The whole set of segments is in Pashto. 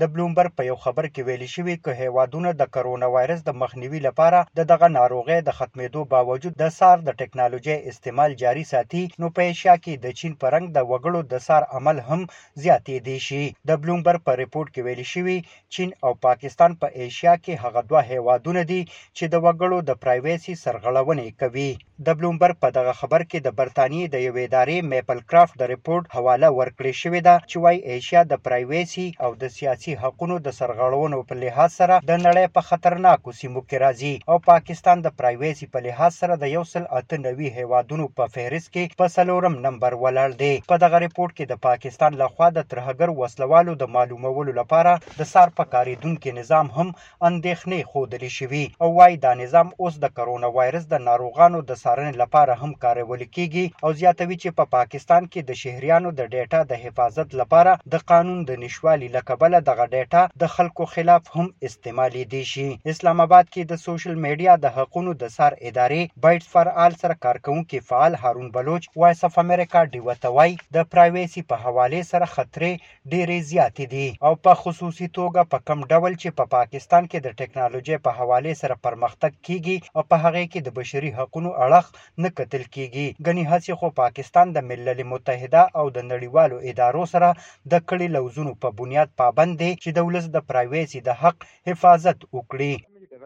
د بلومبرګ په یو خبر کې ویل شوي، که هېوادونه د کرونا وایرس د مخنیوي لپاره د دغه ناروغۍ د ختمېدو باوجود د څار د ټکنالوژۍ استعمال جاري ساتي، نو په ایشیا کې د چین په رنګ د وګړو د څار عمل هم زیاتېدی شي. د بلومبرګ په رپوټ کې ویل شوي، چین او پاکستان په ایشیا کې هغه دوه هېوادونه دي چې د وګړو د پرایویسي سرغړونې کوي. د بلومبرګ په دغه خبر کې د برتانیې د یوې ادارې میپل کرافټ د رپورټ حواله ورکړې شوې ده چې وایي ایشیا د پرایویسي او د سیاسي حقونو د سرغړونو په لحاظ سره د نړۍ په خطرناکو سیمو کې راځي او پاکستان د پرایویسي په لحاظ سره د یو سل اته نوي هېوادونو په فهرست کې په څلورم نمبر ولاړ دی په دغه رپورټ کې د پاکستان لخوا د ترهګر وسلوالو د معلومولو لپاره د سار په کارېدونکي نظام هم اندېښنې ښودلې شوي او وايي دا نظام اوس د کرونا وایرس د ناروغانو د څارنې لپاره هم کارول کېږي او زیاتوي چې په پاکستان کې د شهریانو د ډېټا د حفاظت لپاره د قانون د نشوالي له کبله دغه ډېټا د خلکو خلاف هم استعمالېدی شي. اسلام اباد کې د سوشل میډیا د حقونو د څار ادارې بایټس فار آل سره کارکوونکي فعال هارون بلوچ وایس اف امریکا ډیوه ته وايي، د پرایویسي په حوالې سره خطرې ډېرې زیاتې دي او په خصوصي توګه په کوم ډول چې په پاکستان کې د ټکنالوژۍ په حوالې سره پرمختګ کېږي او په هغې کې د بشري حقونو اړخ نه کتل کېږي، ګني هسې خو پاکستان د ملل متحده او د نړیوالو ادارو سره د کړي لوظونو په بنیاد پابند دی چې د ولس د پرایویسي د حق حفاظت وکړي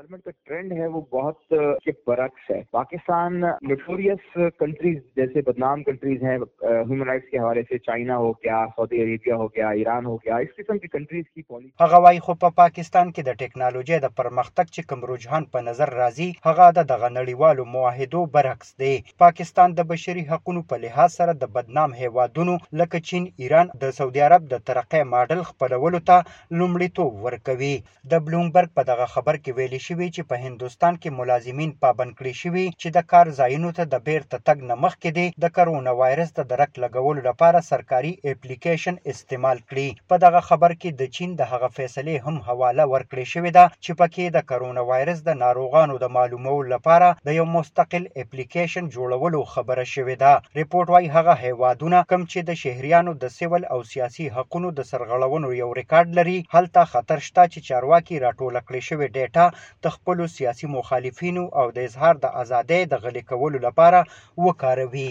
ڈیولپمنٹ کا ٹرینڈ ہے وہ بہت کے برعکس ہے پاکستان نوٹوریس کنٹریز جیسے بدنام کنٹریز ہیں ہیومن رائٹس کے حوالے سے چائنا ہو گیا سعودی عربیہ ہو گیا ایران ہو گیا اس قسم کی کنٹریز کی پالیسی هغه وايي خو په پاکستان کې د ټکنالوژۍ د پرمختګ چې کوم رجحان په نظر راځي هغه د دغه نړیوالو معاهدو برعکس دی پاکستان د بشري حقونو په لحاظ سره د بدنام هیوادونو لکه چین ایران د سعودي عرب د ترقۍ ماډل خپلولو ته لومړیتوب ورکوي. د بلومبرګ په دغه خبر کې ویل شوي چې په هندوستان کې ملازمین پابند کړی شوي چې د کار ځایونو ته د بیرته تګ نه مخکې دې د کرونا وایرس د درک لګولو لپاره سرکاري اپلیکیشن استعمال کړي. په دغه خبر کې د چین د هغه فیصلې هم حواله ورکړې شوې ده چې پکې د کرونا وایرس د ناروغانو د معلومولو لپاره د یو مستقل اپلیکیشن جوړولو خبره شوې ده. رپورټ وایي هغه هیوادونه کوم چې د شهریانو د سول او سیاسي حقونو د سرغړونو یو ریکارډ لري هلته خطر شته چې چارواکي راټوله کړې شوې ډیټا د خپلو سیاسي مخالفینو او د اظهار د ازادۍ د غلې کولو لپاره وکاروي.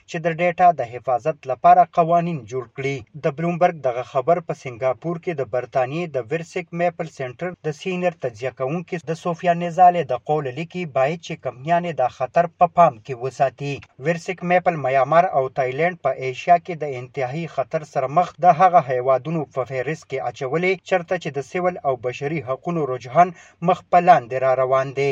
چې د ډیټا د حفاظت لپاره قوانین جوړ کړي د بلومبرګ دغه خبر په سنګاپور کې د برتانیې د ورسک میپل سنټر د سینر تجزیه کوونکي د سوفیا نزاله د قول لیکي باید چې کمپنیانې دا خطر په پام کې وساتي ورسک میپل میامار او تایلند په ایشیا کې د انتهایی خطر سره مخ د هغه هیوادونو په فهرست کې اچولې چرته چې د سیول او بشري حقوقو رجحان مخ په لاندې را روان دی